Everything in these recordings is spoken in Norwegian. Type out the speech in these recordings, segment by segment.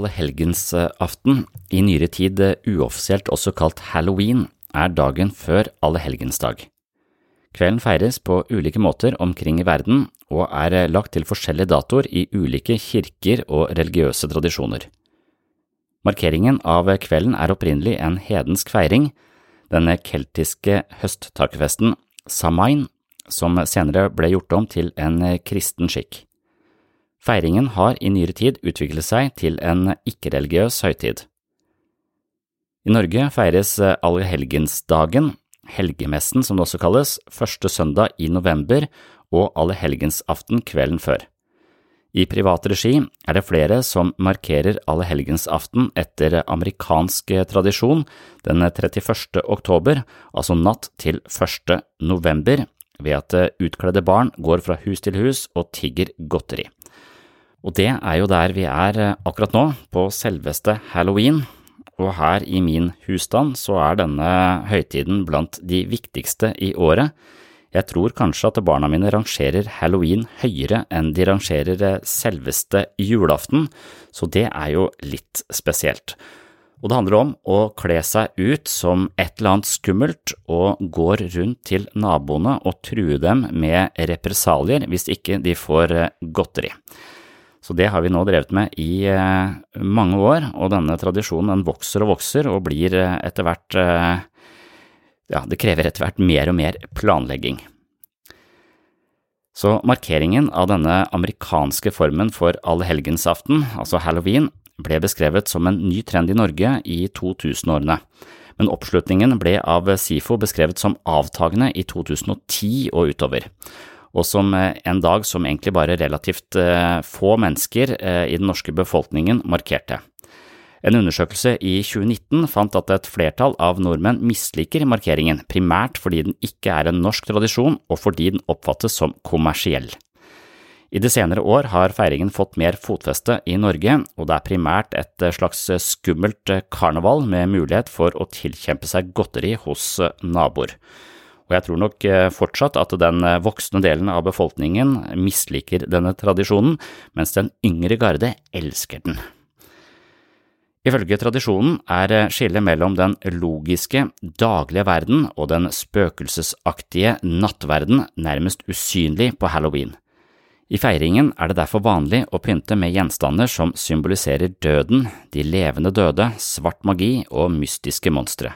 Allehelgensaften, i nyere tid uoffisielt også kalt halloween, er dagen før allehelgensdag. Kvelden feires på ulike måter omkring i verden og er lagt til forskjellige datoer i ulike kirker og religiøse tradisjoner. Markeringen av kvelden er opprinnelig en hedensk feiring, denne keltiske høsttakerfesten Samain, som senere ble gjort om til en kristen skikk. Feiringen har i nyere tid utviklet seg til en ikke-religiøs høytid. I Norge feires allehelgensdagen, helgemessen som det også kalles, første søndag i november og allehelgensaften kvelden før. I privat regi er det flere som markerer allehelgensaften etter amerikansk tradisjon den 31. oktober, altså natt til 1. november, ved at utkledde barn går fra hus til hus og tigger godteri. Og det er jo der vi er akkurat nå, på selveste halloween, og her i min husstand så er denne høytiden blant de viktigste i året. Jeg tror kanskje at barna mine rangerer halloween høyere enn de rangerer selveste julaften, så det er jo litt spesielt. Og det handler om å kle seg ut som et eller annet skummelt og går rundt til naboene og true dem med represalier hvis ikke de får godteri. Så det har vi nå drevet med i eh, mange år, og denne tradisjonen den vokser og vokser og blir eh, etter hvert eh, Ja, det krever etter hvert mer og mer planlegging. Så markeringen av denne amerikanske formen for allhelgensaften, altså halloween, ble beskrevet som en ny trend i Norge i 2000-årene, men oppslutningen ble av SIFO beskrevet som avtagende i 2010 og utover og som en dag som egentlig bare relativt få mennesker i den norske befolkningen markerte. En undersøkelse i 2019 fant at et flertall av nordmenn misliker markeringen, primært fordi den ikke er en norsk tradisjon og fordi den oppfattes som kommersiell. I de senere år har feiringen fått mer fotfeste i Norge, og det er primært et slags skummelt karneval med mulighet for å tilkjempe seg godteri hos naboer. Og jeg tror nok fortsatt at den voksne delen av befolkningen misliker denne tradisjonen, mens den yngre garde elsker den. Ifølge tradisjonen er skillet mellom den logiske, daglige verden og den spøkelsesaktige nattverden nærmest usynlig på halloween. I feiringen er det derfor vanlig å pynte med gjenstander som symboliserer døden, de levende døde, svart magi og mystiske monstre.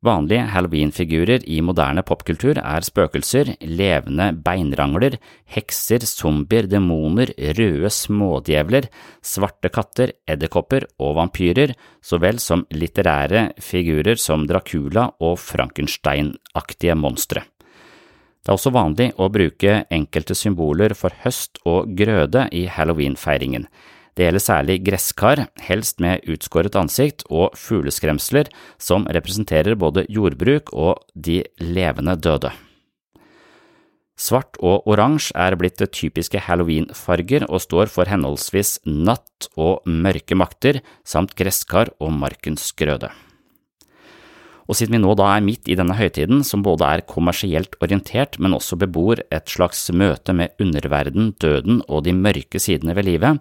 Vanlige halloweenfigurer i moderne popkultur er spøkelser, levende beinrangler, hekser, zombier, demoner, røde smådjevler, svarte katter, edderkopper og vampyrer, så vel som litterære figurer som Dracula og Frankenstein-aktige monstre. Det er også vanlig å bruke enkelte symboler for høst og grøde i halloweenfeiringen. Det gjelder særlig gresskar, helst med utskåret ansikt, og fugleskremsler, som representerer både jordbruk og de levende døde. Svart og oransje er blitt typiske halloweenfarger og står for henholdsvis natt og mørke makter, samt gresskar og markens grøde. Og siden vi nå da er midt i denne høytiden, som både er kommersielt orientert, men også bebor et slags møte med underverden, døden og de mørke sidene ved livet,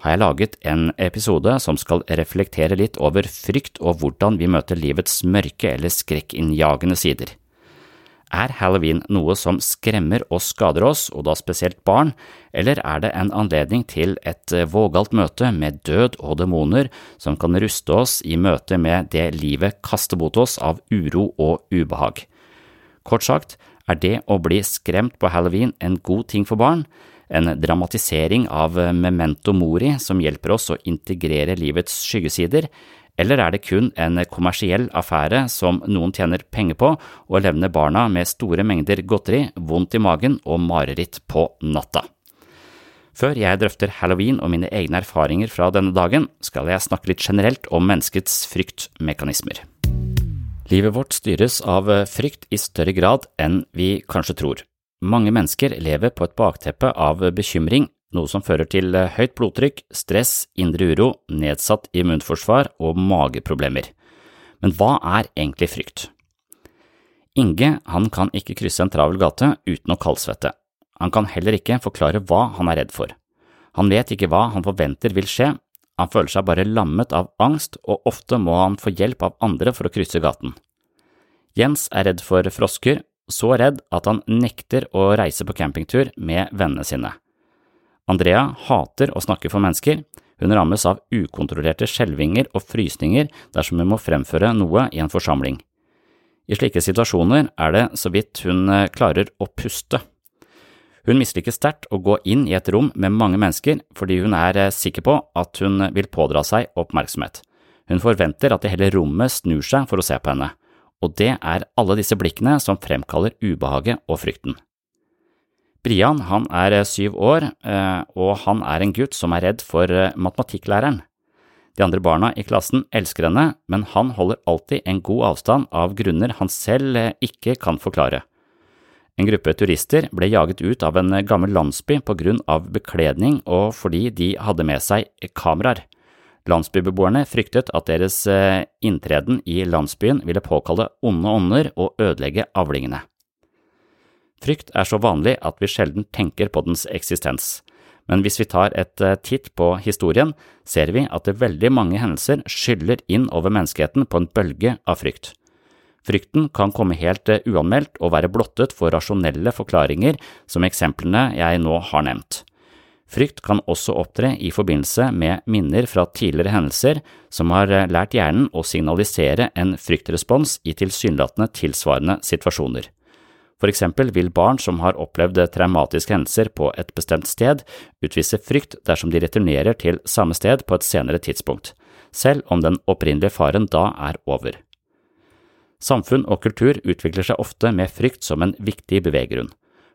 har jeg laget en episode som skal reflektere litt over frykt og hvordan vi møter livets mørke eller skrekkinnjagende sider. Er halloween noe som skremmer og skader oss, og da spesielt barn, eller er det en anledning til et vågalt møte med død og demoner som kan ruste oss i møte med det livet kaster mot oss av uro og ubehag? Kort sagt, er det å bli skremt på halloween en god ting for barn, en dramatisering av memento mori som hjelper oss å integrere livets skyggesider, eller er det kun en kommersiell affære som noen tjener penger på og levner barna med store mengder godteri, vondt i magen og mareritt på natta? Før jeg drøfter halloween og mine egne erfaringer fra denne dagen, skal jeg snakke litt generelt om menneskets fryktmekanismer. Livet vårt styres av frykt i større grad enn vi kanskje tror. Mange mennesker lever på et bakteppe av bekymring, noe som fører til høyt blodtrykk, stress, indre uro, nedsatt immunforsvar og mageproblemer. Men hva er egentlig frykt? Inge han kan ikke krysse en travel gate uten å kaldsvette. Han kan heller ikke forklare hva han er redd for. Han vet ikke hva han forventer vil skje, han føler seg bare lammet av angst, og ofte må han få hjelp av andre for å krysse gaten. Jens er redd for frosker, så redd at han nekter å reise på campingtur med vennene sine. Andrea hater å snakke for mennesker, hun rammes av ukontrollerte skjelvinger og frysninger dersom hun må fremføre noe i en forsamling. I slike situasjoner er det så vidt hun eh, klarer å puste. Hun misliker sterkt å gå inn i et rom med mange mennesker fordi hun er eh, sikker på at hun vil pådra seg oppmerksomhet. Hun forventer at det hele rommet snur seg for å se på henne og det er alle disse blikkene som fremkaller ubehaget og frykten. Brian han er eh, syv år, eh, og han er en gutt som er redd for eh, matematikklæreren. De andre barna i klassen elsker henne, men han holder alltid en god avstand av grunner han selv ikke kan forklare. En gruppe turister ble jaget ut av en gammel landsby på grunn av bekledning og fordi de hadde med seg kameraer. Landsbybeboerne fryktet at deres eh, inntreden i landsbyen ville påkalle onde ånder og ødelegge avlingene. Frykt er så vanlig at vi sjelden tenker på dens eksistens, men hvis vi tar et eh, titt på historien, ser vi at det veldig mange hendelser skyller inn over menneskeheten på en bølge av frykt. Frykten kan komme helt eh, uanmeldt og være blottet for rasjonelle forklaringer som eksemplene jeg nå har nevnt. Frykt kan også opptre i forbindelse med minner fra tidligere hendelser som har eh, lært hjernen å signalisere en fryktrespons i tilsynelatende tilsvarende situasjoner. For eksempel vil barn som har opplevd traumatiske hendelser på et bestemt sted, utvise frykt dersom de returnerer til samme sted på et senere tidspunkt, selv om den opprinnelige faren da er over. Samfunn og kultur utvikler seg ofte med frykt som en viktig beveggrunn.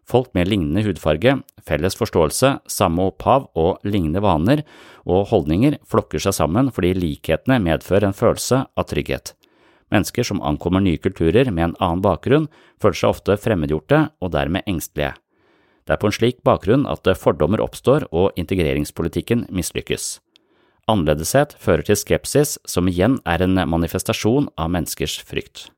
Folk med lignende hudfarge, felles forståelse, samme opphav og lignende vaner og holdninger flokker seg sammen fordi likhetene medfører en følelse av trygghet. Mennesker som ankommer nye kulturer med en annen bakgrunn, føler seg ofte fremmedgjorte og dermed engstelige. Det er på en slik bakgrunn at fordommer oppstår og integreringspolitikken mislykkes. Annerledeshet fører til skepsis, som igjen er en manifestasjon av menneskers frykt.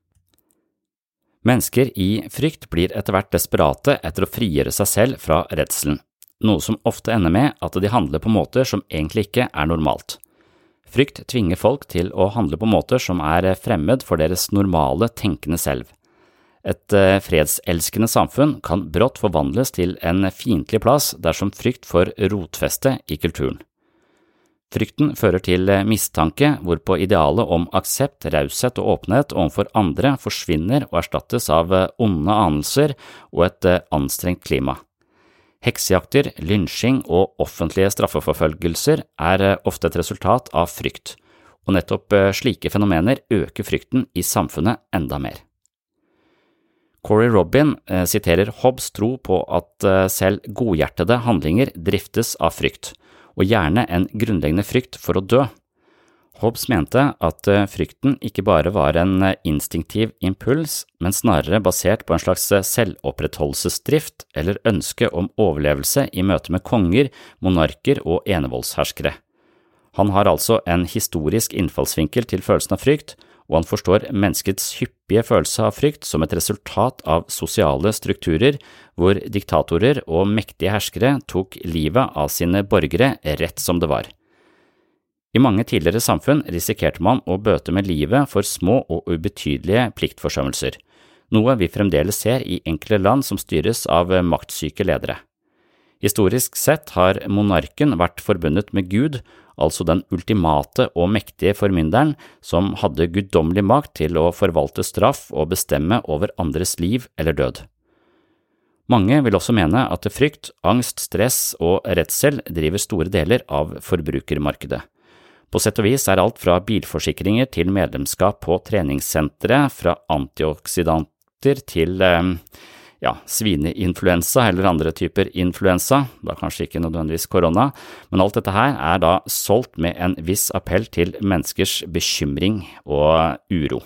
Mennesker i frykt blir etter hvert desperate etter å frigjøre seg selv fra redselen, noe som ofte ender med at de handler på måter som egentlig ikke er normalt. Frykt tvinger folk til å handle på måter som er fremmed for deres normale tenkende selv. Et eh, fredselskende samfunn kan brått forvandles til en fiendtlig plass dersom frykt får rotfeste i kulturen. Frykten fører til eh, mistanke, hvorpå idealet om aksept, raushet og åpenhet overfor andre forsvinner og erstattes av eh, onde anelser og et anstrengt klima. Heksejakter, lynsjing og offentlige straffeforfølgelser er ofte et resultat av frykt, og nettopp slike fenomener øker frykten i samfunnet enda mer. Corey Robin eh, siterer Hobbes tro på at eh, selv godhjertede handlinger driftes av frykt, og gjerne en grunnleggende frykt for å dø. Hobbes mente at eh, frykten ikke bare var en instinktiv impuls, men snarere basert på en slags selvopprettholdelsesdrift eller ønske om overlevelse i møte med konger, monarker og enevoldsherskere. Han har altså en historisk innfallsvinkel til følelsen av frykt, og han forstår menneskets hyppige følelse av frykt som et resultat av sosiale strukturer hvor diktatorer og mektige herskere tok livet av sine borgere rett som det var. I mange tidligere samfunn risikerte man å bøte med livet for små og ubetydelige pliktforsømmelser, noe vi fremdeles ser i enkle land som styres av maktsyke ledere. Historisk sett har monarken vært forbundet med Gud altså den ultimate og mektige formynderen som hadde guddommelig makt til å forvalte straff og bestemme over andres liv eller død. Mange vil også mene at frykt, angst, stress og redsel driver store deler av forbrukermarkedet. På sett og vis er alt fra bilforsikringer til medlemskap på treningssentre, fra antioksidanter til eh, ja, svineinfluensa eller andre typer influensa, da kanskje ikke nødvendigvis korona, men alt dette her er da solgt med en viss appell til menneskers bekymring og uro.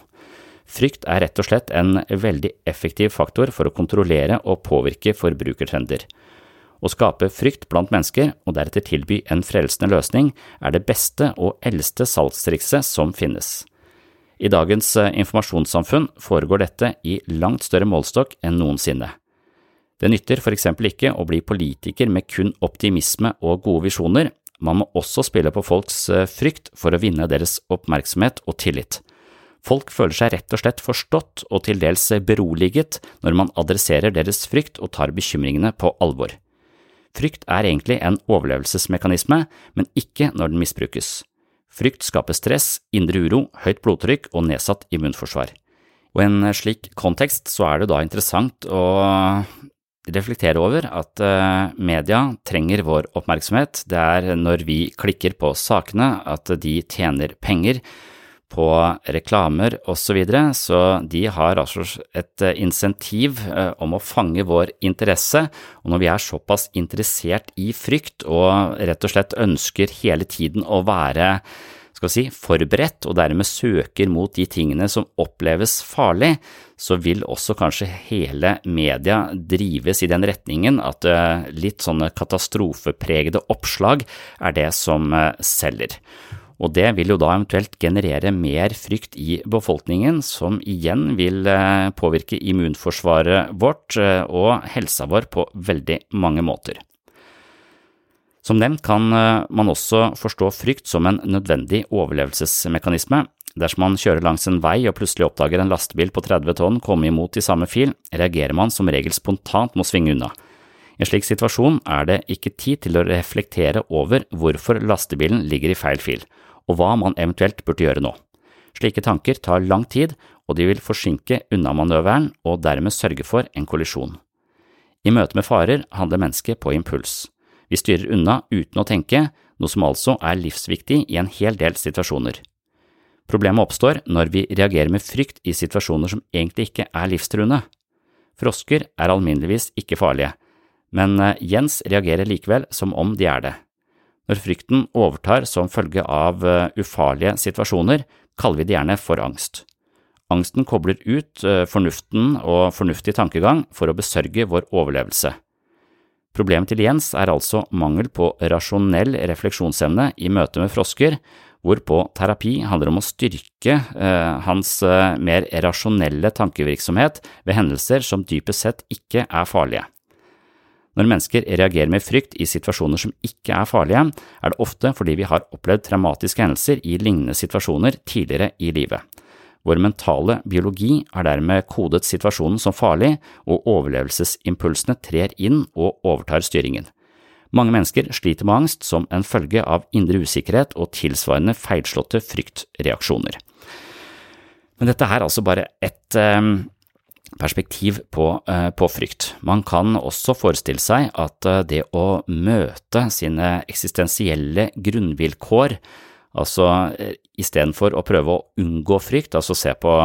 Frykt er rett og slett en veldig effektiv faktor for å kontrollere og påvirke forbrukertrender. Å skape frykt blant mennesker og deretter tilby en frelsende løsning er det beste og eldste salgstrikset som finnes. I dagens eh, informasjonssamfunn foregår dette i langt større målstokk enn noensinne. Det nytter for eksempel ikke å bli politiker med kun optimisme og gode visjoner, man må også spille på folks eh, frykt for å vinne deres oppmerksomhet og tillit. Folk føler seg rett og slett forstått og til dels beroliget når man adresserer deres frykt og tar bekymringene på alvor. Frykt er egentlig en overlevelsesmekanisme, men ikke når den misbrukes. Frykt skaper stress, indre uro, høyt blodtrykk og nedsatt immunforsvar. Og i en slik kontekst så er det da interessant å reflektere over at eh, media trenger vår oppmerksomhet. Det er når vi klikker på sakene at de tjener penger på reklamer osv., så, videre. så de har altså et eh, insentiv eh, om å fange vår interesse, og når vi er såpass interessert i frykt og rett og slett ønsker hele tiden å være skal si, forberedt og dermed søker mot de tingene som oppleves farlig, så vil også kanskje hele media drives i den retningen at eh, litt sånne katastrofepregede oppslag er det som selger og det vil jo da eventuelt generere mer frykt i befolkningen, som igjen vil eh, påvirke immunforsvaret vårt eh, og helsa vår på veldig mange måter. Som nevnt kan eh, man også forstå frykt som en nødvendig overlevelsesmekanisme. Dersom man kjører langs en vei og plutselig oppdager en lastebil på 30 tonn komme imot i samme fil, reagerer man som regel spontant med å svinge unna. I en slik situasjon er det ikke tid til å reflektere over hvorfor lastebilen ligger i feil fil, og hva man eventuelt burde gjøre nå. Slike tanker tar lang tid, og de vil forsinke unnamanøveren og dermed sørge for en kollisjon. I møte med farer handler mennesket på impuls. Vi styrer unna uten å tenke, noe som altså er livsviktig i en hel del situasjoner. Problemet oppstår når vi reagerer med frykt i situasjoner som egentlig ikke er livstruende. Frosker er alminneligvis ikke farlige, men eh, Jens reagerer likevel som om de er det. Når frykten overtar som følge av eh, ufarlige situasjoner, kaller vi det gjerne for angst. Angsten kobler ut eh, fornuften og fornuftig tankegang for å besørge vår overlevelse. Problemet til Jens er altså mangel på rasjonell refleksjonsevne i møte med frosker, hvorpå terapi handler om å styrke eh, hans eh, mer rasjonelle tankevirksomhet ved hendelser som dypest sett ikke er farlige. Når mennesker reagerer med frykt i situasjoner som ikke er farlige, er det ofte fordi vi har opplevd traumatiske hendelser i lignende situasjoner tidligere i livet. Vår mentale biologi har dermed kodet situasjonen som farlig, og overlevelsesimpulsene trer inn og overtar styringen. Mange mennesker sliter med angst som en følge av indre usikkerhet og tilsvarende feilslåtte fryktreaksjoner. Men dette er altså bare ett eh, perspektiv på, eh, på, frykt. Man kan også forestille seg at eh, det å møte sine eksistensielle grunnvilkår, altså eh, istedenfor å prøve å unngå frykt, altså se på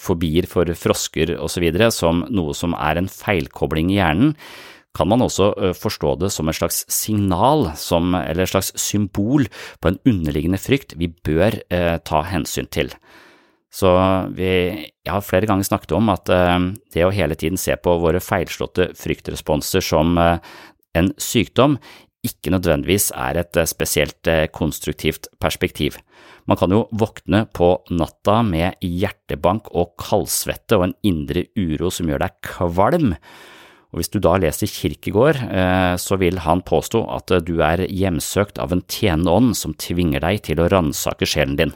fobier for frosker osv. som noe som er en feilkobling i hjernen, kan man også forstå det som et slags signal, som, eller et slags symbol på en underliggende frykt vi bør eh, ta hensyn til. Så vi, jeg har flere ganger snakket om at uh, det å hele tiden se på våre feilslåtte fryktresponser som uh, en sykdom, ikke nødvendigvis er et uh, spesielt konstruktivt perspektiv. Man kan jo våkne på natta med hjertebank og kaldsvette og en indre uro som gjør deg kvalm. Og Hvis du da leser Kirkegård, så vil han påstå at du er hjemsøkt av en tjenende ånd som tvinger deg til å ransake sjelen din.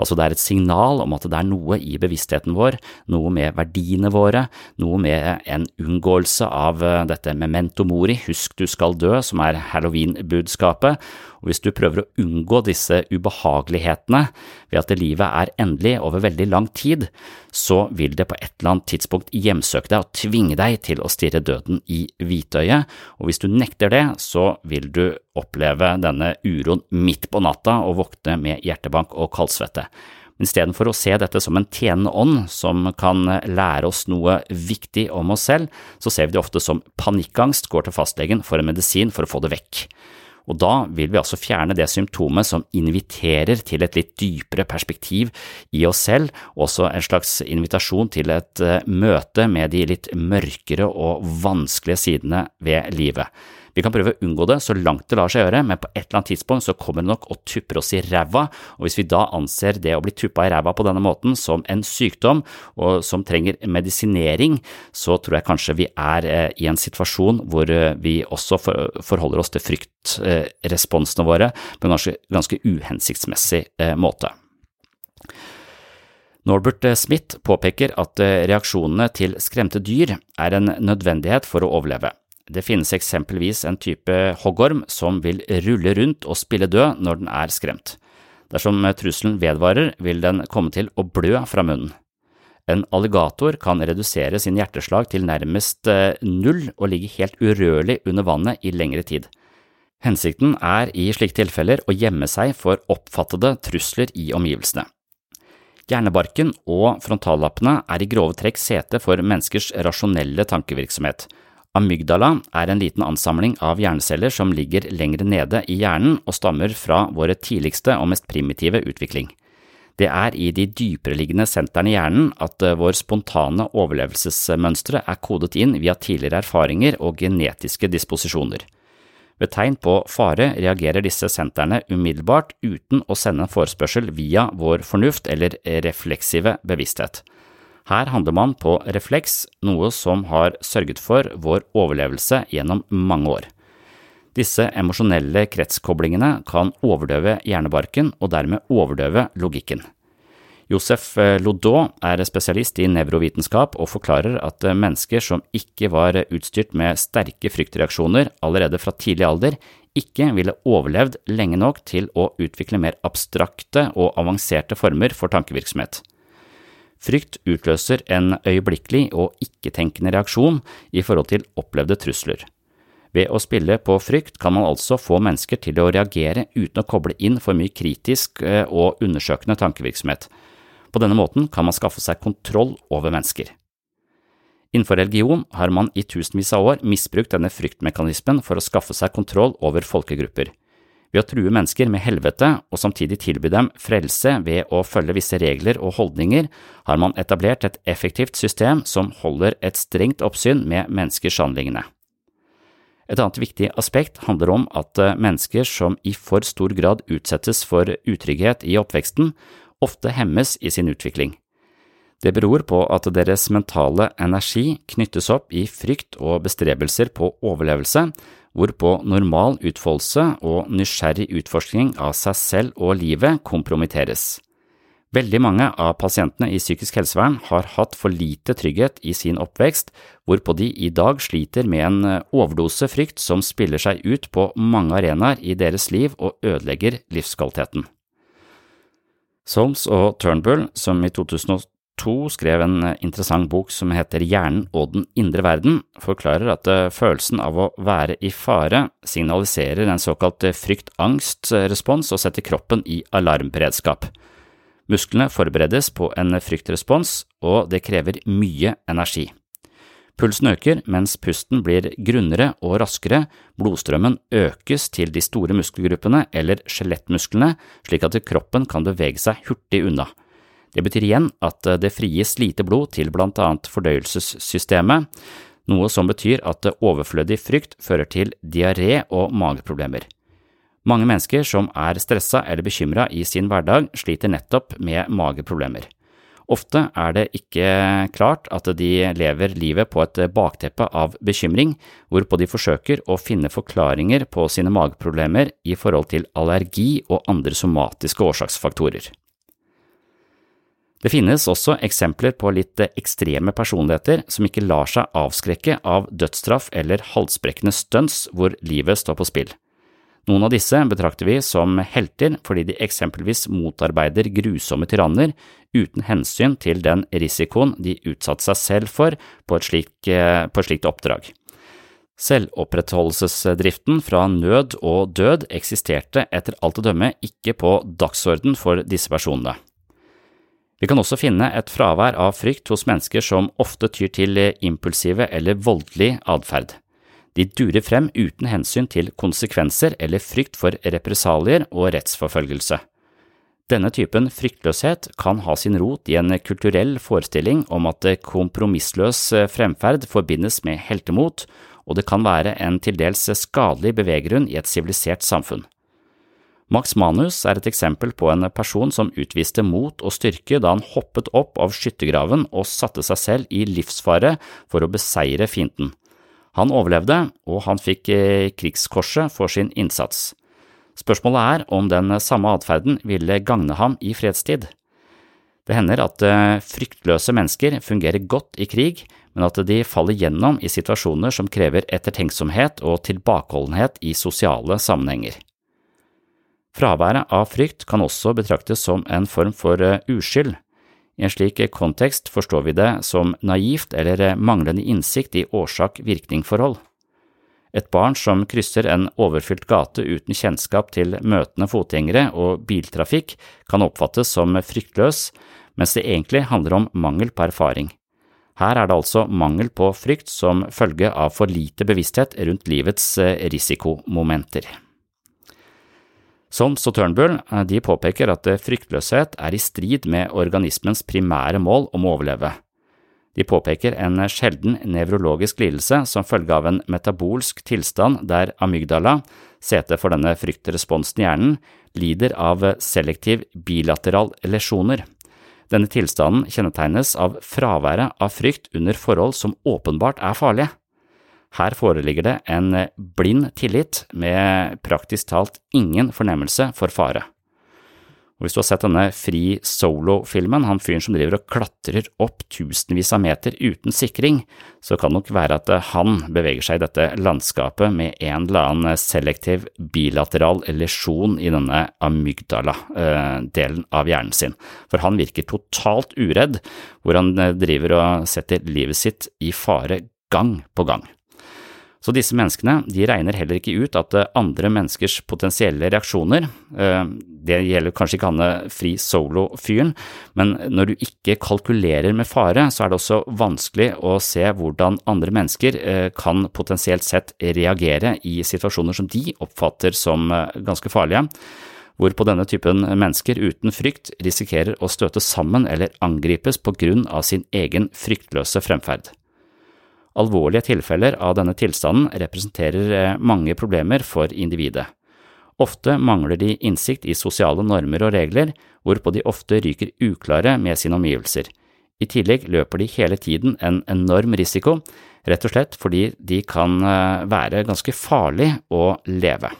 Altså det er et signal om at det er noe i bevisstheten vår, noe med verdiene våre, noe med en unngåelse av eh, dette memento mori, husk du skal dø, som er halloween-budskapet, og hvis du prøver å unngå disse ubehagelighetene ved at livet er endelig over veldig lang tid, så vil det på et eller annet tidspunkt hjemsøke deg og tvinge deg til å stirre døden i hvitøyet, og hvis du nekter det, så vil du oppleve denne uroen midt på natta og våkne med hjertebank og kaldsvette. Istedenfor å se dette som en tjenende ånd som kan lære oss noe viktig om oss selv, så ser vi det ofte som panikkangst, går til fastlegen for en medisin for å få det vekk. Og da vil vi altså fjerne det symptomet som inviterer til et litt dypere perspektiv i oss selv, også en slags invitasjon til et eh, møte med de litt mørkere og vanskelige sidene ved livet. Vi kan prøve å unngå det så langt det lar seg gjøre, men på et eller annet tidspunkt så kommer det nok og tupper oss i ræva, og hvis vi da anser det å bli tuppa i ræva på denne måten som en sykdom og som trenger medisinering, så tror jeg kanskje vi er eh, i en situasjon hvor eh, vi også forholder oss til fryktresponsene våre på en ganske, uhensiktsmessig eh, måte. Norbert Smith påpeker at reaksjonene til skremte dyr er en nødvendighet for å overleve. Det finnes eksempelvis en type hoggorm som vil rulle rundt og spille død når den er skremt. Dersom trusselen vedvarer, vil den komme til å blø fra munnen. En alligator kan redusere sin hjerteslag til nærmest eh, null og ligge helt urørlig under vannet i lengre tid. Hensikten er i slike tilfeller å gjemme seg for oppfattede trusler i omgivelsene. Hjernebarken og frontallappene er i grove trekk sete for menneskers rasjonelle tankevirksomhet, Amygdala er en liten ansamling av hjerneceller som ligger lengre nede i hjernen og stammer fra våre tidligste og mest primitive utvikling. Det er i de dypereliggende sentrene i hjernen at eh, vår spontane overlevelsesmønstre er kodet inn via tidligere erfaringer og genetiske disposisjoner. Ved tegn på fare reagerer disse sentrene umiddelbart uten å sende en forespørsel via vår fornuft eller refleksive bevissthet. Her handler man på refleks, noe som har sørget for vår overlevelse gjennom mange år. Disse emosjonelle kretskoblingene kan overdøve hjernebarken og dermed overdøve logikken. Josef Lodot er spesialist i nevrovitenskap og forklarer at mennesker som ikke var utstyrt med sterke fryktreaksjoner allerede fra tidlig alder, ikke ville overlevd lenge nok til å utvikle mer abstrakte og avanserte former for tankevirksomhet. Frykt utløser en øyeblikkelig og ikke-tenkende reaksjon i forhold til opplevde trusler. Ved å spille på frykt kan man altså få mennesker til å reagere uten å koble inn for mye kritisk eh, og undersøkende tankevirksomhet. På denne måten kan man skaffe seg kontroll over mennesker. Innenfor religion har man i tusenvis av år misbrukt denne fryktmekanismen for å skaffe seg kontroll over folkegrupper. Ved å true mennesker med helvete og samtidig tilby dem frelse ved å følge visse regler og holdninger, har man etablert et effektivt system som holder et strengt oppsyn med menneskers handlingene. Et annet viktig aspekt handler om at mennesker som i for stor grad utsettes for utrygghet i oppveksten, ofte hemmes i sin utvikling. Det beror på at deres mentale energi knyttes opp i frykt og bestrebelser på overlevelse, hvorpå normal utfoldelse og nysgjerrig utforskning av seg selv og livet kompromitteres. Veldig mange av pasientene i psykisk helsevern har hatt for lite trygghet i sin oppvekst, hvorpå de i dag sliter med en overdose frykt som spiller seg ut på mange arenaer i deres liv og ødelegger livskvaliteten. Solms og Turnbull, som i 2002 skrev en interessant bok som heter Hjernen og den indre verden, forklarer at følelsen av å være i fare signaliserer en såkalt frykt-angst-respons og setter kroppen i alarmberedskap. Musklene forberedes på en fryktrespons, og det krever mye energi. Pulsen øker mens pusten blir grunnere og raskere, blodstrømmen økes til de store muskelgruppene eller skjelettmusklene slik at kroppen kan bevege seg hurtig unna. Det betyr igjen at det frigis lite blod til blant annet fordøyelsessystemet, noe som betyr at overflødig frykt fører til diaré og mageproblemer. Mange mennesker som er stressa eller bekymra i sin hverdag, sliter nettopp med mageproblemer. Ofte er det ikke klart at de lever livet på et bakteppe av bekymring, hvorpå de forsøker å finne forklaringer på sine mageproblemer i forhold til allergi og andre somatiske årsaksfaktorer. Det finnes også eksempler på litt ekstreme personligheter som ikke lar seg avskrekke av dødsstraff eller halsbrekkende stunts hvor livet står på spill. Noen av disse betrakter vi som helter fordi de eksempelvis motarbeider grusomme tyranner uten hensyn til den risikoen de utsatte seg selv for på et slikt, på et slikt oppdrag. Selvopprettholdelsesdriften fra nød og død eksisterte etter alt å dømme ikke på dagsorden for disse personene. Vi kan også finne et fravær av frykt hos mennesker som ofte tyr til impulsive eller voldelig atferd. De durer frem uten hensyn til konsekvenser eller frykt for represalier og rettsforfølgelse. Denne typen fryktløshet kan ha sin rot i en kulturell forestilling om at kompromissløs fremferd forbindes med heltemot, og det kan være en til dels skadelig beveggrunn i et sivilisert samfunn. Max Manus er et eksempel på en person som utviste mot og styrke da han hoppet opp av skyttergraven og satte seg selv i livsfare for å beseire fienden. Han overlevde, og han fikk eh, krigskorset for sin innsats. Spørsmålet er om den samme atferden ville gagne ham i fredstid. Det hender at eh, fryktløse mennesker fungerer godt i krig, men at de faller gjennom i situasjoner som krever ettertenksomhet og tilbakeholdenhet i sosiale sammenhenger. Fraværet av frykt kan også betraktes som en form for eh, uskyld, i en slik kontekst forstår vi det som naivt eller manglende innsikt i årsak-virkning-forhold. Et barn som krysser en overfylt gate uten kjennskap til møtende fotgjengere og biltrafikk, kan oppfattes som fryktløs, mens det egentlig handler om mangel på erfaring. Her er det altså mangel på frykt som følge av for lite bevissthet rundt livets risikomomenter. Solms og Turnbull eh, de påpeker at eh, fryktløshet er i strid med organismens primære mål om å overleve. De påpeker en sjelden nevrologisk lidelse som følge av en metabolsk tilstand der amygdala, sete for denne fryktresponsen i hjernen, lider av selektiv bilateral lesjoner. Denne tilstanden kjennetegnes av fraværet av frykt under forhold som åpenbart er farlige. Her foreligger det en blind tillit med praktisk talt ingen fornemmelse for fare. Og hvis du har sett denne Fri Solo-filmen, han fyren som driver og klatrer opp tusenvis av meter uten sikring, så kan det nok være at han beveger seg i dette landskapet med en eller annen selektiv bilateral lesjon i denne amygdala-delen av hjernen sin, for han virker totalt uredd, hvor han driver og setter livet sitt i fare gang på gang. Så disse menneskene de regner heller ikke ut at eh, andre menneskers potensielle reaksjoner, eh, det gjelder kanskje ikke Hanne fri solo-fyren, men når du ikke kalkulerer med fare, så er det også vanskelig å se hvordan andre mennesker eh, kan potensielt sett reagere i situasjoner som de oppfatter som ganske farlige hvorpå denne typen mennesker uten frykt risikerer å støte sammen eller angripes på grunn av sin egen fryktløse fremferd. Alvorlige tilfeller av denne tilstanden representerer eh, mange problemer for individet. Ofte mangler de innsikt i sosiale normer og regler, hvorpå de ofte ryker uklare med sine omgivelser. I tillegg løper de hele tiden en enorm risiko, rett og slett fordi de kan eh, være ganske farlig å leve.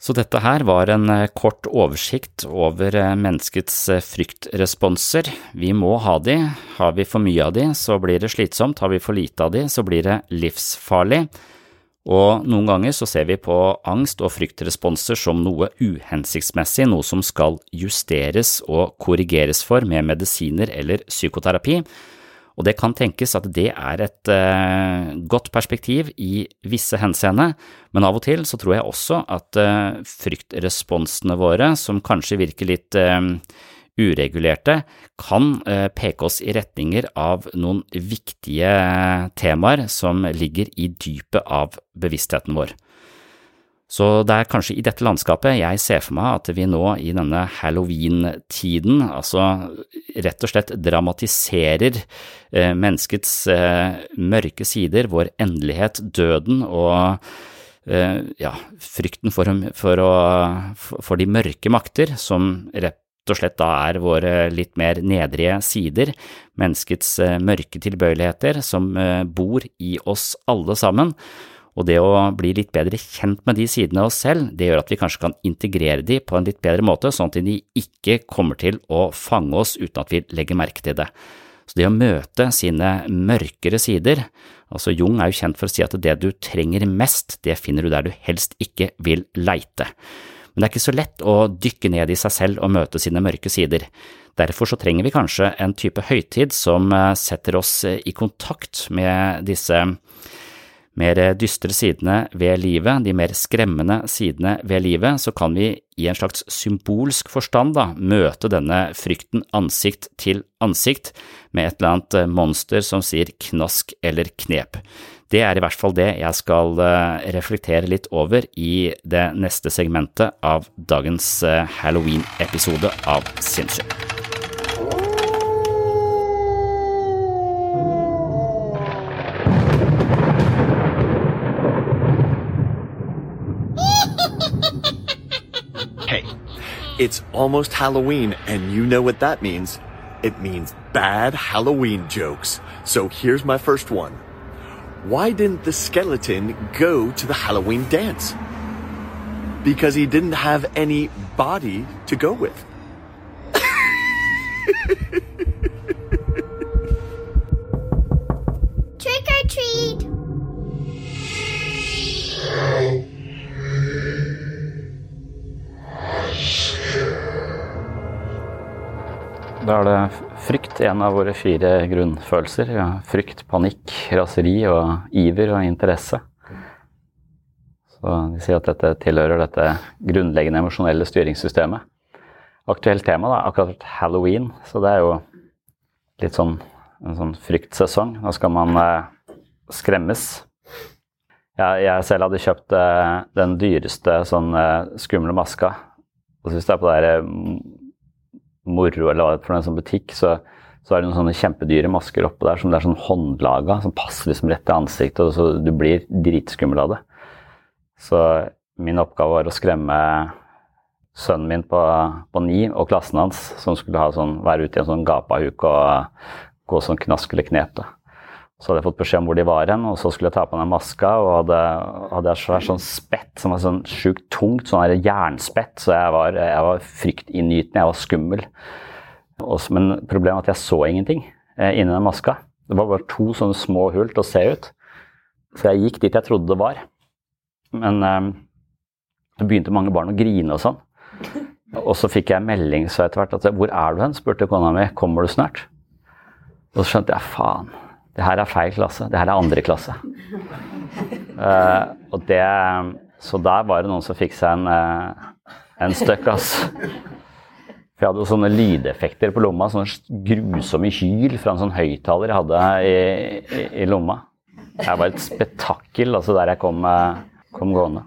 Så dette her var en eh, kort oversikt over eh, menneskets fryktresponser. Vi må ha de. Har vi for mye av de, så blir det slitsomt. Har vi for lite av de, så blir det livsfarlig. Og noen ganger så ser vi på angst- og fryktresponser som noe uhensiktsmessig, noe som skal justeres og korrigeres for med medisiner eller psykoterapi. Og det kan tenkes at det er et eh, godt perspektiv i visse henseende, men av og til så tror jeg også at eh, fryktresponsene våre, som kanskje virker litt eh, uregulerte, kan eh, peke oss i retninger av noen viktige temaer som ligger i dypet av bevisstheten vår. Så det er kanskje i dette landskapet jeg ser for meg at vi nå i denne halloween-tiden, altså rett og slett dramatiserer eh, menneskets eh, mørke sider, vår endelighet, døden og ja, frykten for, for, å, for, de mørke makter som rett og slett da er våre litt mer nedrige sider, menneskets eh, mørke tilbøyeligheter som eh, bor i oss alle sammen. Og det å bli litt bedre kjent med de sidene av oss selv, det gjør at vi kanskje kan integrere de på en litt bedre måte, sånn at de ikke kommer til å fange oss uten at vi legger merke til det. Så det å møte sine mørkere sider, altså Jung er jo kjent for å si at det du trenger mest, det finner du der du helst ikke vil leite men det er ikke så lett å dykke ned i seg selv og møte sine mørke sider. Derfor så trenger vi kanskje en type høytid som eh, setter oss eh, i kontakt med disse mer dystre sidene ved livet, de mer skremmende sidene ved livet, så kan vi i en slags symbolsk forstand da, møte denne frykten ansikt til ansikt med et eller annet eh, monster som sier knask eller knep. Det er i hvert fall det jeg skal eh, reflektere litt over i det neste segmentet av dagens eh, Halloween-episode av Sinnsyn. It's almost Halloween, and you know what that means. It means bad Halloween jokes. So here's my first one. why didn't the skeleton go to the Halloween dance? Because he didn't have any body to go with. Da er det frykt en av våre fire grunnfølelser. Ja, frykt, panikk, raseri og iver og interesse. Så De sier at dette tilhører dette grunnleggende emosjonelle styringssystemet. Aktuelt tema da, akkurat halloween, så det er jo litt sånn en sånn fryktsesong. Da skal man eh, skremmes. Jeg, jeg, selv hadde kjøpt eh, den dyreste sånn eh, skumle maska. Og så hvis det er på det her moro eller for en sånn butikk, så, så er det noen sånne kjempedyre masker oppå der som det er sånn håndlaga, som passer liksom rett til ansiktet, og så du blir dritskummel av det. Så min oppgave var å skremme sønnen min på, på ni og klassen hans, som skulle sånn, være ute i en sånn gapahuk og gå sånn knask eller knep. da. Så hadde jeg fått beskjed om hvor de var hen, og så skulle jeg ta på meg maska. Og hadde, hadde jeg svær sånn spett som var sånn sjukt tungt, sånn jernspett. Så jeg var, jeg var fryktinngytende, jeg var skummel. Også, men problemet er at jeg så ingenting eh, inni den maska. Det var bare to sånne små hull til å se ut. Så jeg gikk dit jeg trodde det var. Men eh, det begynte mange barn å grine og sånn. Og så fikk jeg melding så etter hvert at 'Hvor er du hen?' spurte kona mi. 'Kommer du snart?' Og så skjønte jeg faen. Det her er feil klasse. Det her er andre klasse. Uh, og det, så der var det noen som fikk seg en, uh, en støkk, altså. For jeg hadde jo sånne lydeffekter på lomma. Sånne grusomme hyl fra en sånn høyttaler jeg hadde i, i, i, lomma. Jeg var et spetakkel altså, der jeg kom, uh, kom gående.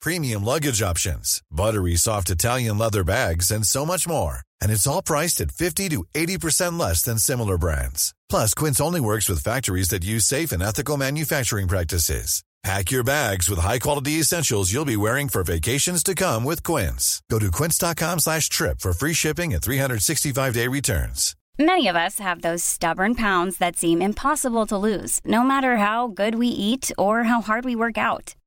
premium luggage options, buttery soft Italian leather bags, and so much more. And it's all priced at 50 to 80% less than similar brands. Plus, Quince only works with factories that use safe and ethical manufacturing practices. Pack your bags with high-quality essentials you'll be wearing for vacations to come with Quince. Go to quince.com slash trip for free shipping and 365-day returns. Many of us have those stubborn pounds that seem impossible to lose, no matter how good we eat or how hard we work out.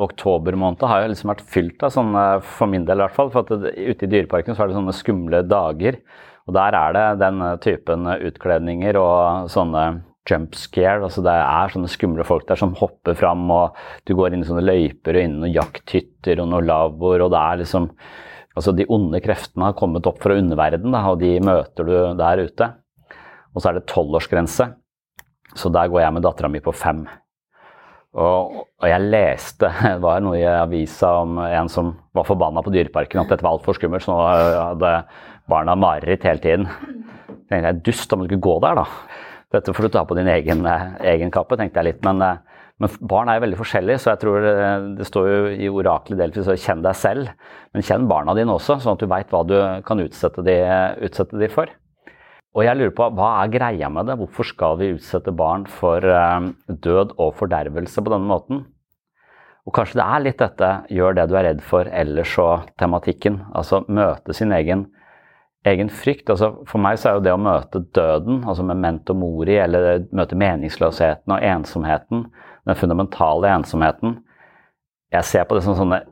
denne oktobermåneden har jo liksom vært fylt av sånne, for min del i hvert fall. For at ute i Dyreparken så er det sånne skumle dager. Og der er det den typen utkledninger og sånne jump scare. altså Det er sånne skumle folk der som hopper fram, og du går inn i sånne løyper og inn i noen jakthytter og noen lavvoer, og det er liksom Altså de onde kreftene har kommet opp fra underverden, da, og de møter du der ute. Og så er det tolvårsgrense, så der går jeg med dattera mi på fem. Og, og, jeg leste det var noe i avisa om en som var forbanna på Dyreparken, at dette var altfor skummelt, så nå hadde barna mareritt hele tiden. Jeg tenkte jeg, Dust, må du ikke gå der, da. Dette får du ta på din egen, egen kappe, tenkte jeg litt. Men, men, barn er jo veldig forskjellige, så jeg tror det, det står jo i oraklet Delfis kjenn deg selv. Men kjenn barna dine også, sånn at du veit hva du kan utsette de, utsette de for. Og jeg lurer på, Hva er greia med det? Hvorfor skal vi utsette barn for uh, død og fordervelse på denne måten? Og Kanskje det er litt dette 'gjør det du er redd for, ellers så'-tematikken. Altså møte sin egen, egen frykt. Altså, for meg så er jo det å møte døden, altså memento mori, eller møte meningsløsheten og ensomheten, den fundamentale ensomheten Jeg ser på det som sånne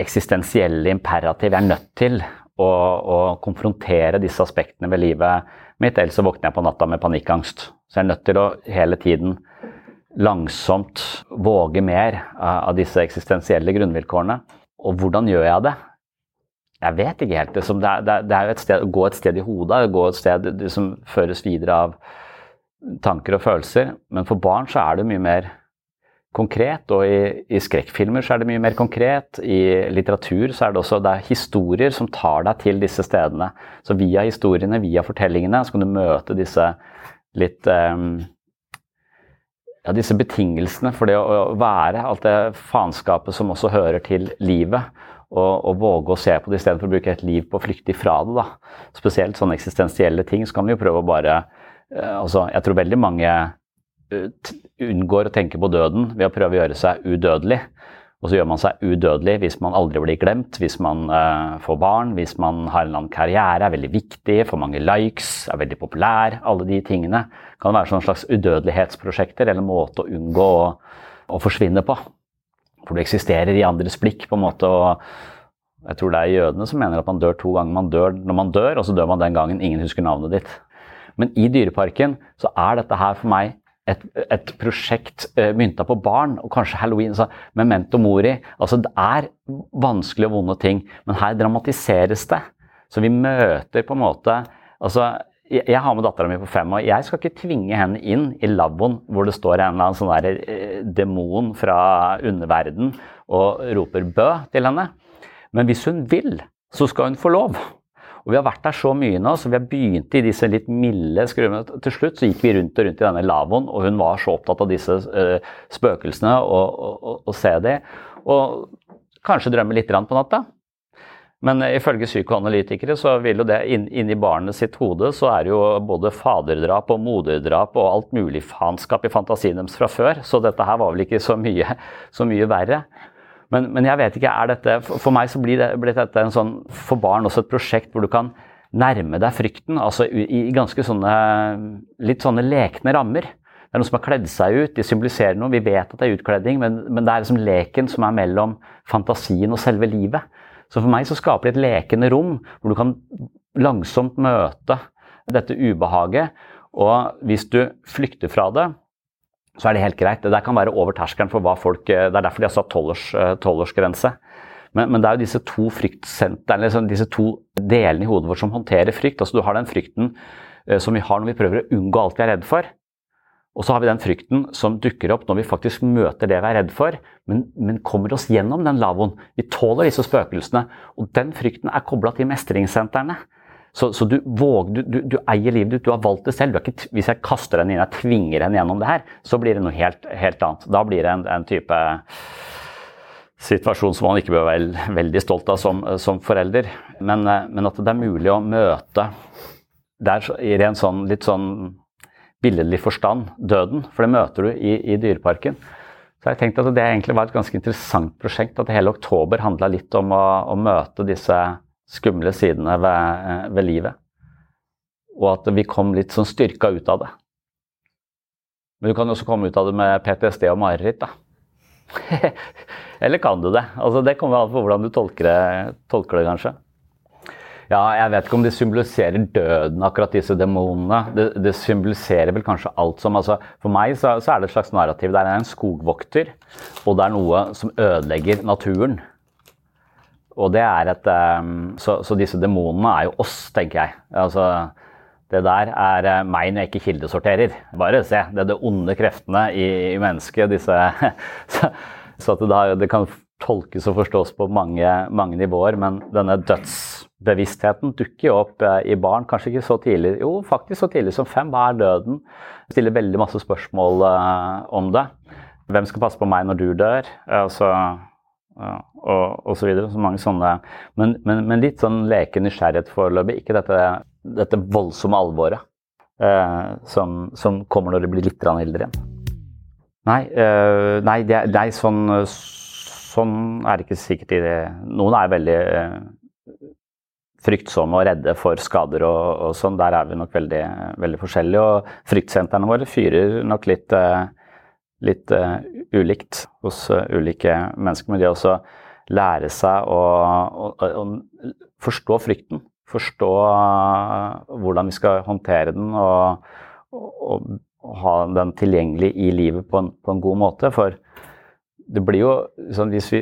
eksistensielle imperativ. Jeg er nødt til å, å, konfrontere disse aspektene ved livet mitt, ellers så våkner jeg på natta med panikkangst. Så jeg er nødt til å hele tiden langsomt våge mer av disse eksistensielle grunnvilkårene. Og hvordan gjør jeg det? Jeg vet ikke helt. Det, er, det er jo et sted, å gå et sted i hodet, gå et sted som føres videre av tanker og følelser. Men for barn så er det mye mer konkret, og i, i, skrekkfilmer så er det mye mer konkret. I litteratur så er det også det er historier som tar deg til disse stedene. Så via historiene, via fortellingene, så kan du møte disse litt um, ja, disse betingelsene for det å være alt det faenskapet som også hører til livet. Og, og våge å se på det istedenfor å bruke et liv på å flykte ifra det. da. Spesielt sånne eksistensielle ting. Så kan vi jo prøve å bare uh, altså, Jeg tror veldig mange unngår å tenke på døden ved å prøve å gjøre seg udødelig. Og så gjør man seg udødelig hvis man aldri blir glemt, hvis man uh, får barn, hvis man har en eller annen karriere, er veldig viktig, får mange likes, er veldig populær. Alle de tingene kan være sånne slags udødelighetsprosjekter eller måte å unngå å, å, forsvinne på. For du eksisterer i andres blikk, på en måte. og Jeg tror det er jødene som mener at man dør to ganger. Man dør når man dør, og så dør man den gangen ingen husker navnet ditt. Men i Dyreparken så er dette her for meg et, et prosjekt uh, mynta på barn, og kanskje halloween. Så memento mori. Altså, det er vanskelige og vonde ting, men her dramatiseres det. Så vi møter på en måte altså, jeg, har med dattera mi på fem, og jeg skal ikke tvinge henne inn i lavvoen hvor det står en eller annen sånn der, eh, demon fra underverden og roper 'bø' til henne. Men hvis hun vil, så skal hun få lov. Og Vi har vært der så mye nå, så vi har begynt i disse litt milde skruene. Til slutt så gikk vi rundt og rundt i denne lavvoen, og hun var så opptatt av disse uh, spøkelsene og, og, og, og, se dem. Og kanskje drømme litt på natta. Men ifølge psykoanalytikere så vil jo det inni inn barnet sitt hode så er det jo både faderdrap og moderdrap og alt mulig faenskap i fantasien deres fra før, så dette her var vel ikke så mye, så mye verre. Men, men, jeg vet ikke, er dette For meg så blir, det, blir dette en sånn, for barn også et prosjekt hvor du kan nærme deg frykten altså i, i ganske sånne litt sånne lekne rammer. Det er noen som har kledd seg ut, de symboliserer noe. Vi vet at det er utkledding, men, men det er liksom leken som er mellom fantasien og selve livet. Så for meg så skaper det et lekende rom hvor du kan langsomt møte dette ubehaget. Og hvis du flykter fra det, så er det helt greit. Det der kan være over terskelen for hva folk Det er derfor de har satt tolvårsgrense. Men, men, det er jo disse to liksom disse to delene i hodet vårt som håndterer frykt. Altså Du har den frykten eh, som vi har når vi prøver å unngå alt vi er redd for. Og så har vi den frykten som dukker opp når vi faktisk møter det vi er redd for, men, men kommer oss gjennom den lavvoen. Vi tåler disse spøkelsene. Og den frykten er kobla til mestringssentrene. Så, så du, våger, du, du, du, eier livet ditt, du har valgt det selv. Ikke, hvis jeg kaster henne inn, jeg tvinger henne gjennom det her, så blir det noe helt, helt annet. Da blir det en, en, type situasjon som man ikke bør være veldig stolt av som, som forelder. Men, men, at det er mulig å møte Det er i ren sånn, litt sånn billedlig forstand døden, for det møter du i, i Dyreparken. Så jeg tenkte at det egentlig var et ganske interessant prosjekt. At hele oktober handla litt om å, å, møte disse skumle sidene ved, ved, livet. Og at vi kom litt sånn styrka ut av det. Men du kan også komme ut av det med PTSD og mareritt, da. Eller kan du det? Altså, det kommer an på hvordan du tolker det, tolker det kanskje. Ja, jeg vet ikke om det symboliserer døden, akkurat disse demonene. Det, det symboliserer vel kanskje alt som altså, For meg så, så, er det et slags narrativ. Det er en skogvokter, og det er noe som ødelegger naturen. Og det er et um, så, så, disse demonene er jo oss, tenker jeg. Altså, det der er uh, meg når jeg ikke kildesorterer. Bare se. Det er de onde kreftene i, i mennesket. disse så, så det, da, det kan tolkes og forstås på mange, mange nivåer, men denne dødsbevisstheten dukker jo opp eh, i barn. Kanskje ikke så tidlig, jo faktisk så tidlig som fem. Hva er døden? Stiller veldig masse spørsmål uh, om det. Hvem skal passe på meg når du dør? Altså, og, og så videre. Så mange sånne. Men, men, men litt sånn leke nysgjerrighet foreløpig. Ikke dette, dette voldsomme alvoret eh, som, som, kommer når det blir litt eldre igjen. Nei, nei det, er sånn sånn er det ikke sikkert i det. Noen er veldig eh, fryktsomme og redde for skader og, og, sånn. Der er vi nok veldig, veldig forskjellige. Og fryktsentrene våre fyrer nok litt, eh, litt uh, ulikt hos uh, ulike mennesker. Men det å lære seg å, å, å, forstå frykten, forstå uh, hvordan vi skal håndtere den og, og, ha den tilgjengelig i livet på en, på en god måte. For det blir jo sånn hvis vi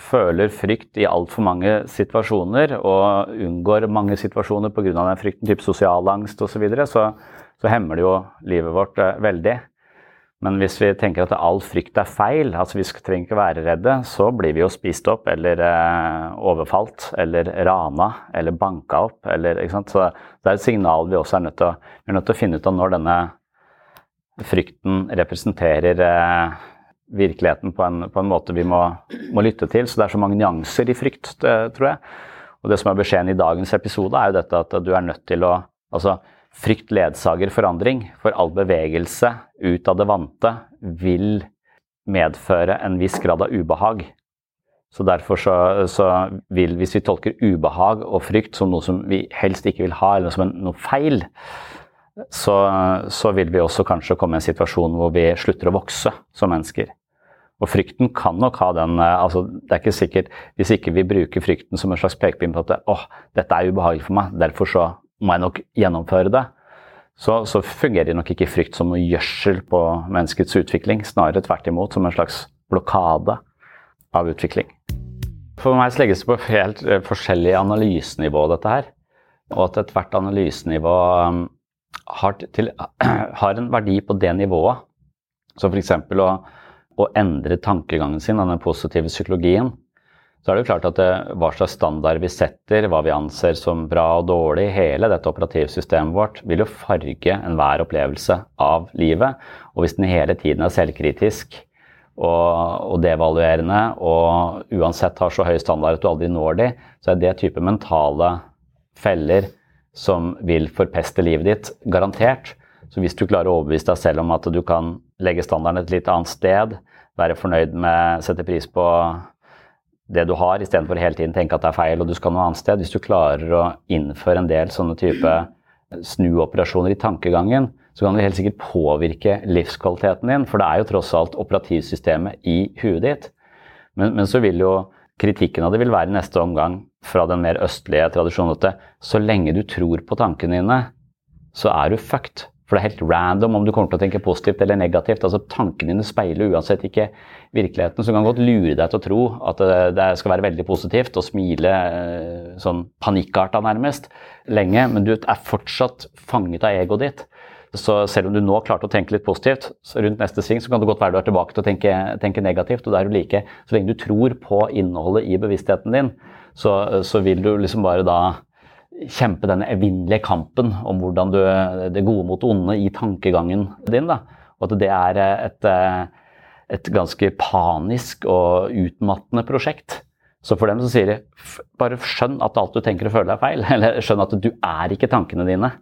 føler frykt i altfor mange situasjoner og unngår mange situasjoner pga. den frykten, type sosial angst osv., så, så så hemmer det jo livet vårt veldig. Men hvis vi tenker at all frykt er feil, altså vi trenger ikke være redde, så blir vi jo spist opp eller eh, overfalt eller rana eller banka opp. Eller, så det er et signal vi også er nødt til å, vi er nødt til å finne ut av når denne frykten representerer eh, virkeligheten på en, på en måte vi må, må, lytte til. Så det er så mange nyanser i frykt, det, tror jeg. Og det som er beskjeden i dagens episode, er jo dette at du er nødt til å Altså, frykt ledsager forandring. For all bevegelse ut av det vante vil medføre en viss grad av ubehag. Så derfor så, så, vil, hvis vi tolker ubehag og frykt som noe som vi helst ikke vil ha, eller som en, noe feil, så, så, vil vi også kanskje komme i en situasjon hvor vi slutter å vokse som mennesker. Og frykten kan nok ha den altså Det er ikke sikkert Hvis ikke vi bruker frykten som en slags pekepinn på at åh, dette er ubehagelig for meg, derfor så må jeg nok gjennomføre det, så, så fungerer nok ikke frykt som noe gjødsel på menneskets utvikling. Snarere tvert imot som en slags blokade av utvikling. For meg legges det på helt eh, forskjellig analysenivå, dette her. Og at ethvert analysenivå um, har, til, har en verdi på det nivået. Så f.eks. å å endre tankegangen sin av den positive psykologien, så er det jo klart at det, hva slags standard vi setter, hva vi anser som bra og dårlig, hele dette operativsystemet vårt vil jo farge enhver opplevelse av livet. Og hvis den hele tiden er selvkritisk og, og devaluerende og uansett har så høy standard at du aldri når de, så er det type mentale feller som vil forpeste livet ditt, garantert. Så hvis du klarer å overbevise deg selv om at du kan legge standarden et litt annet sted, være fornøyd med, sette pris på det du har, istedenfor hele tiden tenke at det er feil og du skal noe annet sted. Hvis du klarer å innføre en del sånne type snuoperasjoner i tankegangen, så kan det helt sikkert påvirke livskvaliteten din. For det er jo tross alt operativsystemet i huet ditt. Men, men så vil jo kritikken av det vil være i neste omgang fra den mer østlige tradisjonen at så lenge du tror på tankene dine, så er du fucked. For det er helt random om du kommer til å tenke positivt eller negativt. altså Tankene dine speiler uansett ikke virkeligheten. Så du kan godt lure deg til å tro at det skal være veldig positivt og smile eh, sånn panikkarta nærmest lenge, men du er fortsatt fanget av egoet ditt. Så selv om du nå klarte å tenke litt positivt, rundt neste sving så kan det godt være du er tilbake til å tenke, tenke negativt. og det er jo like, Så lenge du tror på innholdet i bevisstheten din, så, så vil du liksom bare da kjempe denne evinnelige kampen om hvordan du Det gode mot onde i tankegangen din. Da. Og at det er et, et ganske panisk og utmattende prosjekt. Så for dem så sier de bare skjønn at alt du tenker og føler er feil. Eller skjønn at du er ikke tankene dine,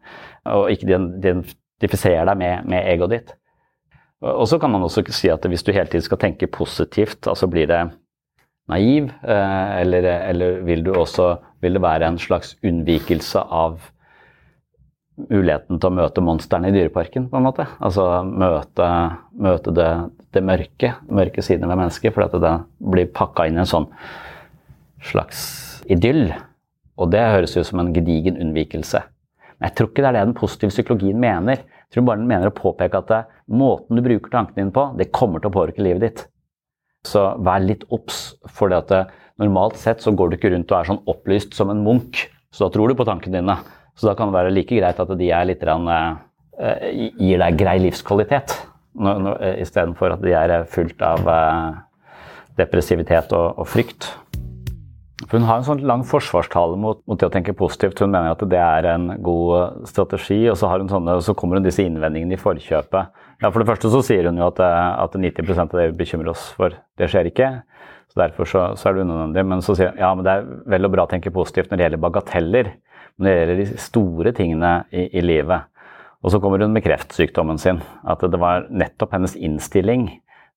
og ikke identifiserer deg med, med egoet ditt. Og så kan man også si at hvis du hele tiden skal tenke positivt, altså blir det naiv, eh, eller, eller vil, også, vil, det være en slags unnvikelse av muligheten til å møte monstrene i dyreparken, på en måte? Altså møte, møte det, det, mørke, mørke sidene ved mennesket, fordi det blir pakka inn i en sånn slags idyll. Og det høres ut som en gedigen unnvikelse. Men jeg tror ikke det er det den positive psykologien mener. Jeg tror bare den mener å påpeke at måten du bruker tankene dine på, det kommer til å påvirke livet ditt. Så vær litt obs, for normalt sett så går du ikke rundt og er sånn opplyst som en munk. Så da tror du på tankene dine. Så da kan det være like greit at de litt uh, gir deg grei livskvalitet, uh, istedenfor at de er fullt av eh, depressivitet og, og, frykt. Hun har en sånn lang forsvarstale mot, mot, det å tenke positivt. Hun mener at det er en god strategi, og så, sånne, så kommer hun disse innvendingene i forkjøpet ja, For det første så sier hun jo at, eh, at 90% av det vi bekymrer oss for, det skjer ikke. Så Derfor så, så er det unødvendig. Men så sier hun ja, men det er vel og bra å tenke positivt når det gjelder bagateller. Men det gjelder de store tingene i, i livet. Og så kommer hun med kreftsykdommen sin. At det var nettopp hennes innstilling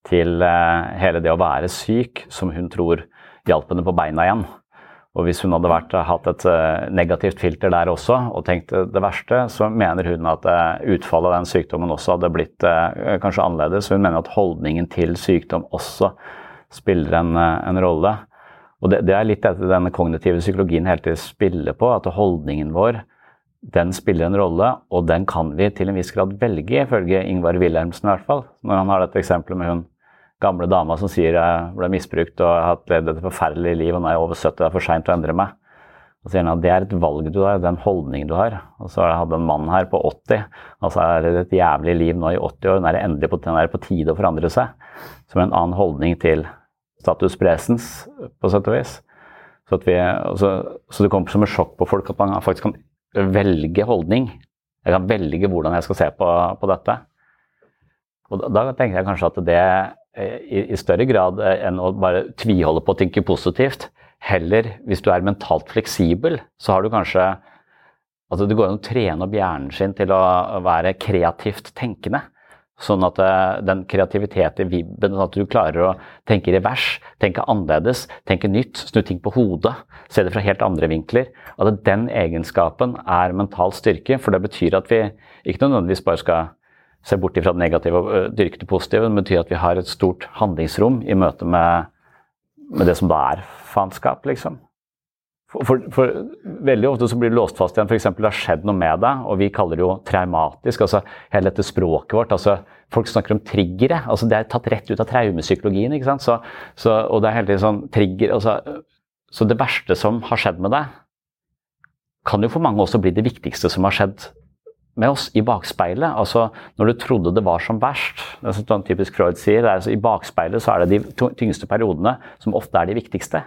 til uh, hele det å være syk som hun tror hjalp henne på beina igjen. Og hvis hun hadde vært, eh, hatt et uh, negativt filter der også og tenkt det verste, så mener hun at uh, utfallet av den sykdommen også hadde blitt kanskje annerledes. Hun mener at holdningen til sykdom også spiller en, en rolle. Og det, det, er litt dette denne kognitive psykologien hele tiden spiller på, at holdningen vår den spiller en rolle, og den kan vi til en viss grad velge, ifølge Ingvar Wilhelmsen i hvert fall. Når han har dette eksempelet med hun gamle dama som sier jeg ble misbrukt og har levd et forferdelig liv og nå er jeg over 70 det er for seint å endre meg. Og så sier han at det er et valg du har, det er en holdning du har. Og så har jeg hatt en mann her på 80, og så er det et jævlig liv nå i 80 år. Nå er det endelig på, er på tide å forandre seg. Som en annen holdning til status presens, på sett og vis. Så, vi, så, så, det kommer som et sjokk på folk at man faktisk kan velge holdning. Jeg kan velge hvordan jeg skal se på, på dette. Og da, da tenker jeg kanskje at det i, i, større grad eh, enn å bare tviholde på å tenke positivt. Heller, hvis du er mentalt fleksibel, så har du kanskje Altså det går an å trene opp hjernen sin til å være kreativt tenkende. Sånn at eh, den kreativiteten vibben, sånn at du klarer å tenke i revers, tenke annerledes, tenke nytt, snu ting på hodet, se det fra helt andre vinkler. At den egenskapen er mental styrke, for det betyr at vi ikke nødvendigvis bare skal se bort fra det negative og dyrke det positive. Det betyr at vi har et stort handlingsrom i møte med, med det som da er faenskap, liksom. For, for, for, veldig ofte så blir du låst fast igjen. F.eks. det har skjedd noe med deg, og vi kaller det jo traumatisk. altså Hele dette språket vårt. altså Folk snakker om triggere. altså Det er tatt rett ut av traumepsykologien. ikke sant, så, så, Og det er hele tiden sånn trigger altså, Så det verste som har skjedd med deg, kan jo for mange også bli det viktigste som har skjedd med oss i bakspeilet. Altså når du trodde det var som verst. Det er sånn typisk Freud sier, altså, I bakspeilet så er det de tyngste periodene som ofte er de viktigste.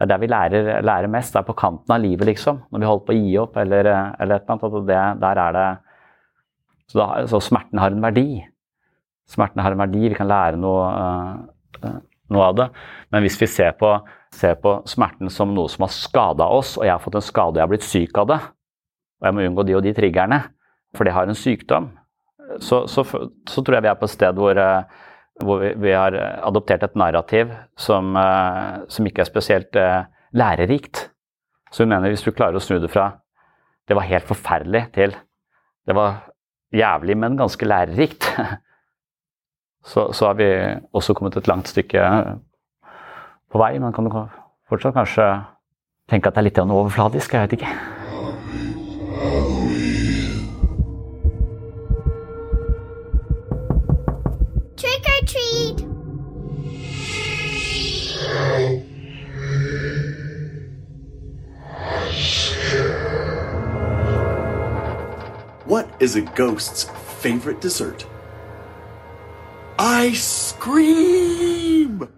Det er der vi lærer, lærer mest. Det er på kanten av livet, liksom. Når vi holder på å gi opp eller, eller et eller annet. Det, der er det så, da, så, smerten har en verdi. smerten har en verdi, vi kan lære noe, uh, noe av det. Men hvis vi ser på, ser på, smerten som noe som har skada oss, og jeg har fått en skade og jeg har blitt syk av det, og jeg må unngå de og de triggerne, for det har en sykdom, så, så, så tror jeg vi er på et sted hvor, uh, hvor vi, vi, har adoptert et narrativ som, uh, som ikke er spesielt lærerikt. Så hun mener hvis du klarer å snu det fra det var helt forferdelig til det var jævlig, men ganske lærerikt, så, så har vi også kommet et langt stykke på vei. Man kan fortsatt kanskje tenke at det er litt overfladisk, jeg vet ikke. What is a ghost's favorite dessert? Ice cream!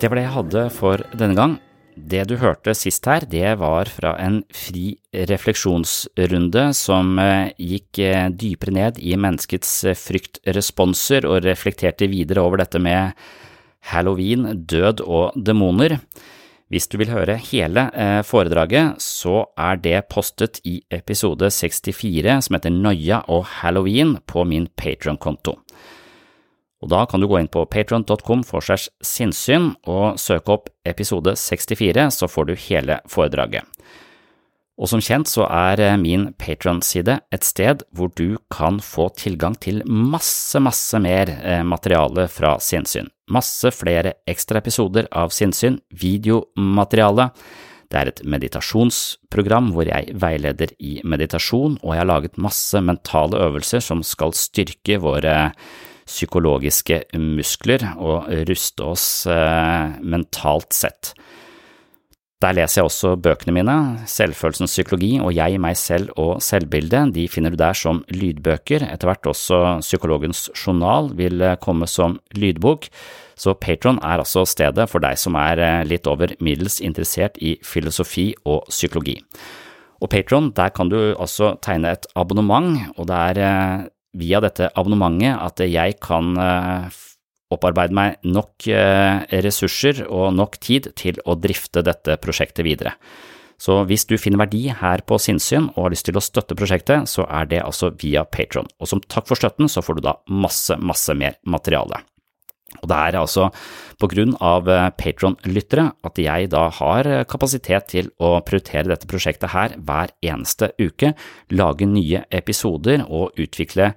Det var det jeg hadde for denne gang. Det du hørte sist her, det var fra en fri refleksjonsrunde som eh, gikk eh, dypere ned i menneskets eh, fryktresponser og reflekterte videre over dette med halloween, død og demoner. Hvis du vil høre hele foredraget, så er det postet i episode 64 som heter Noia og halloween på min Patron-konto. Og Da kan du gå inn på patron.com for segs sinnssyn og søke opp episode 64, så får du hele foredraget. Og som kjent så er eh, min Patron-side et sted hvor du kan få tilgang til masse, masse mer eh, materiale fra sinnssyn. Masse flere ekstra episoder av sinnssyn, videomateriale. Det er et meditasjonsprogram hvor jeg veileder i meditasjon, og jeg har laget masse mentale øvelser som skal styrke våre psykologiske muskler og ruste oss eh, mentalt sett. Der leser jeg også bøkene mine, Selvfølelsens psykologi og Jeg, meg selv og selvbildet, de finner du der som lydbøker, etter hvert også Psykologens journal vil eh, komme som lydbok, så Patron er altså stedet for deg som er eh, litt over middels interessert i filosofi og psykologi. Og Patron, der kan du altså tegne et abonnement, og det er via dette abonnementet at jeg kan eh, opparbeide meg nok eh, ressurser og nok tid til å drifte dette prosjektet videre. Så hvis du finner verdi her på Sinnsyn og har lyst til å støtte prosjektet, så er det altså via Patron. Og som takk for støtten så får du da masse, masse mer materiale. Og det er altså på grunn av eh, Patron-lyttere at jeg da har eh, kapasitet til å prioritere dette prosjektet her hver eneste uke, lage nye episoder og utvikle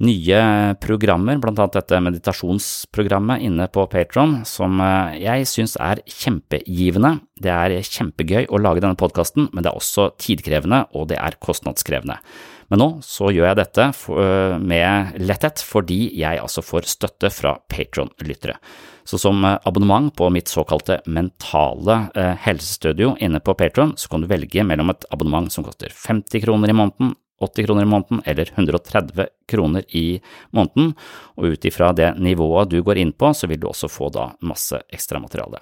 nye programmer, blant annet dette meditasjonsprogrammet inne på Patron, som eh, jeg syns er kjempegivende. Det er kjempegøy å lage denne podkasten, men det er også tidkrevende, og det er kostnadskrevende. Men nå så gjør jeg dette øh, med letthet fordi jeg altså får støtte fra Patron-lyttere. Så som øh, abonnement på mitt såkalte mentale øh, helsestudio inne på Patron, så kan du velge mellom et abonnement som koster 50 kroner i måneden, 80 kroner i måneden eller 130 kroner i måneden, og ut ifra det nivået du går inn på, så vil du også få da masse ekstramateriale.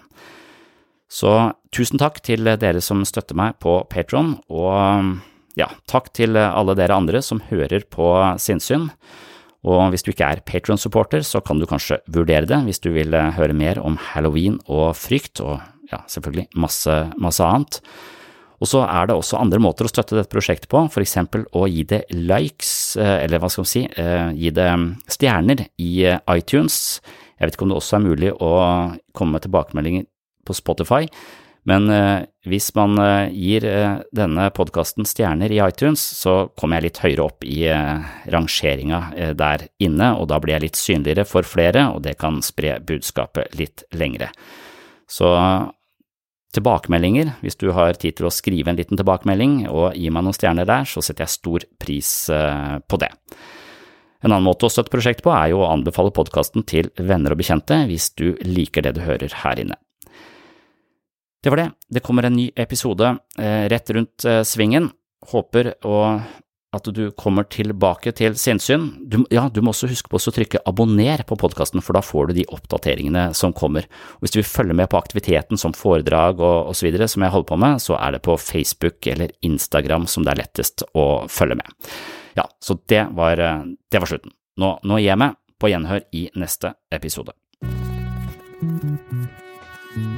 Så tusen takk til dere som støtter meg på Patron, og ja, takk til alle dere andre som hører på Sinnsyn. Og hvis du ikke er Patron-supporter, så kan du kanskje vurdere det hvis du vil eh, høre mer om halloween og frykt, og ja, selvfølgelig masse, masse annet. Og så er det også andre måter å støtte dette prosjektet på, for eksempel å gi det likes, eh, eller hva skal man si, eh, gi det stjerner i iTunes. Jeg vet ikke om det også er mulig å komme med tilbakemeldinger på Spotify, men eh, hvis man eh, gir eh, denne podkasten stjerner i iTunes, så kommer jeg litt høyere opp i rangeringa der inne, og da blir jeg litt synligere for flere, og det kan spre budskapet litt lengre. Så tilbakemeldinger, hvis du har tid til å skrive en liten tilbakemelding og gi meg noen stjerner der, så setter jeg stor pris på det. En annen måte å støtte prosjektet på er jo å anbefale podkasten til venner og bekjente hvis du liker det du hører her inne. Det var det. Det kommer en ny episode eh, rett rundt eh, svingen. håper at du kommer tilbake til sinnssyn. Du, ja, du må også huske på å trykke abonner på podkasten, for da får du de oppdateringene som kommer. Og hvis du vil følge med på aktiviteten som foredrag og osv. som jeg holder på med, så er det på Facebook eller Instagram som det er lettest å følge med. Ja, så det var, det var slutten. Nå, nå gir jeg meg. På gjenhør i neste episode.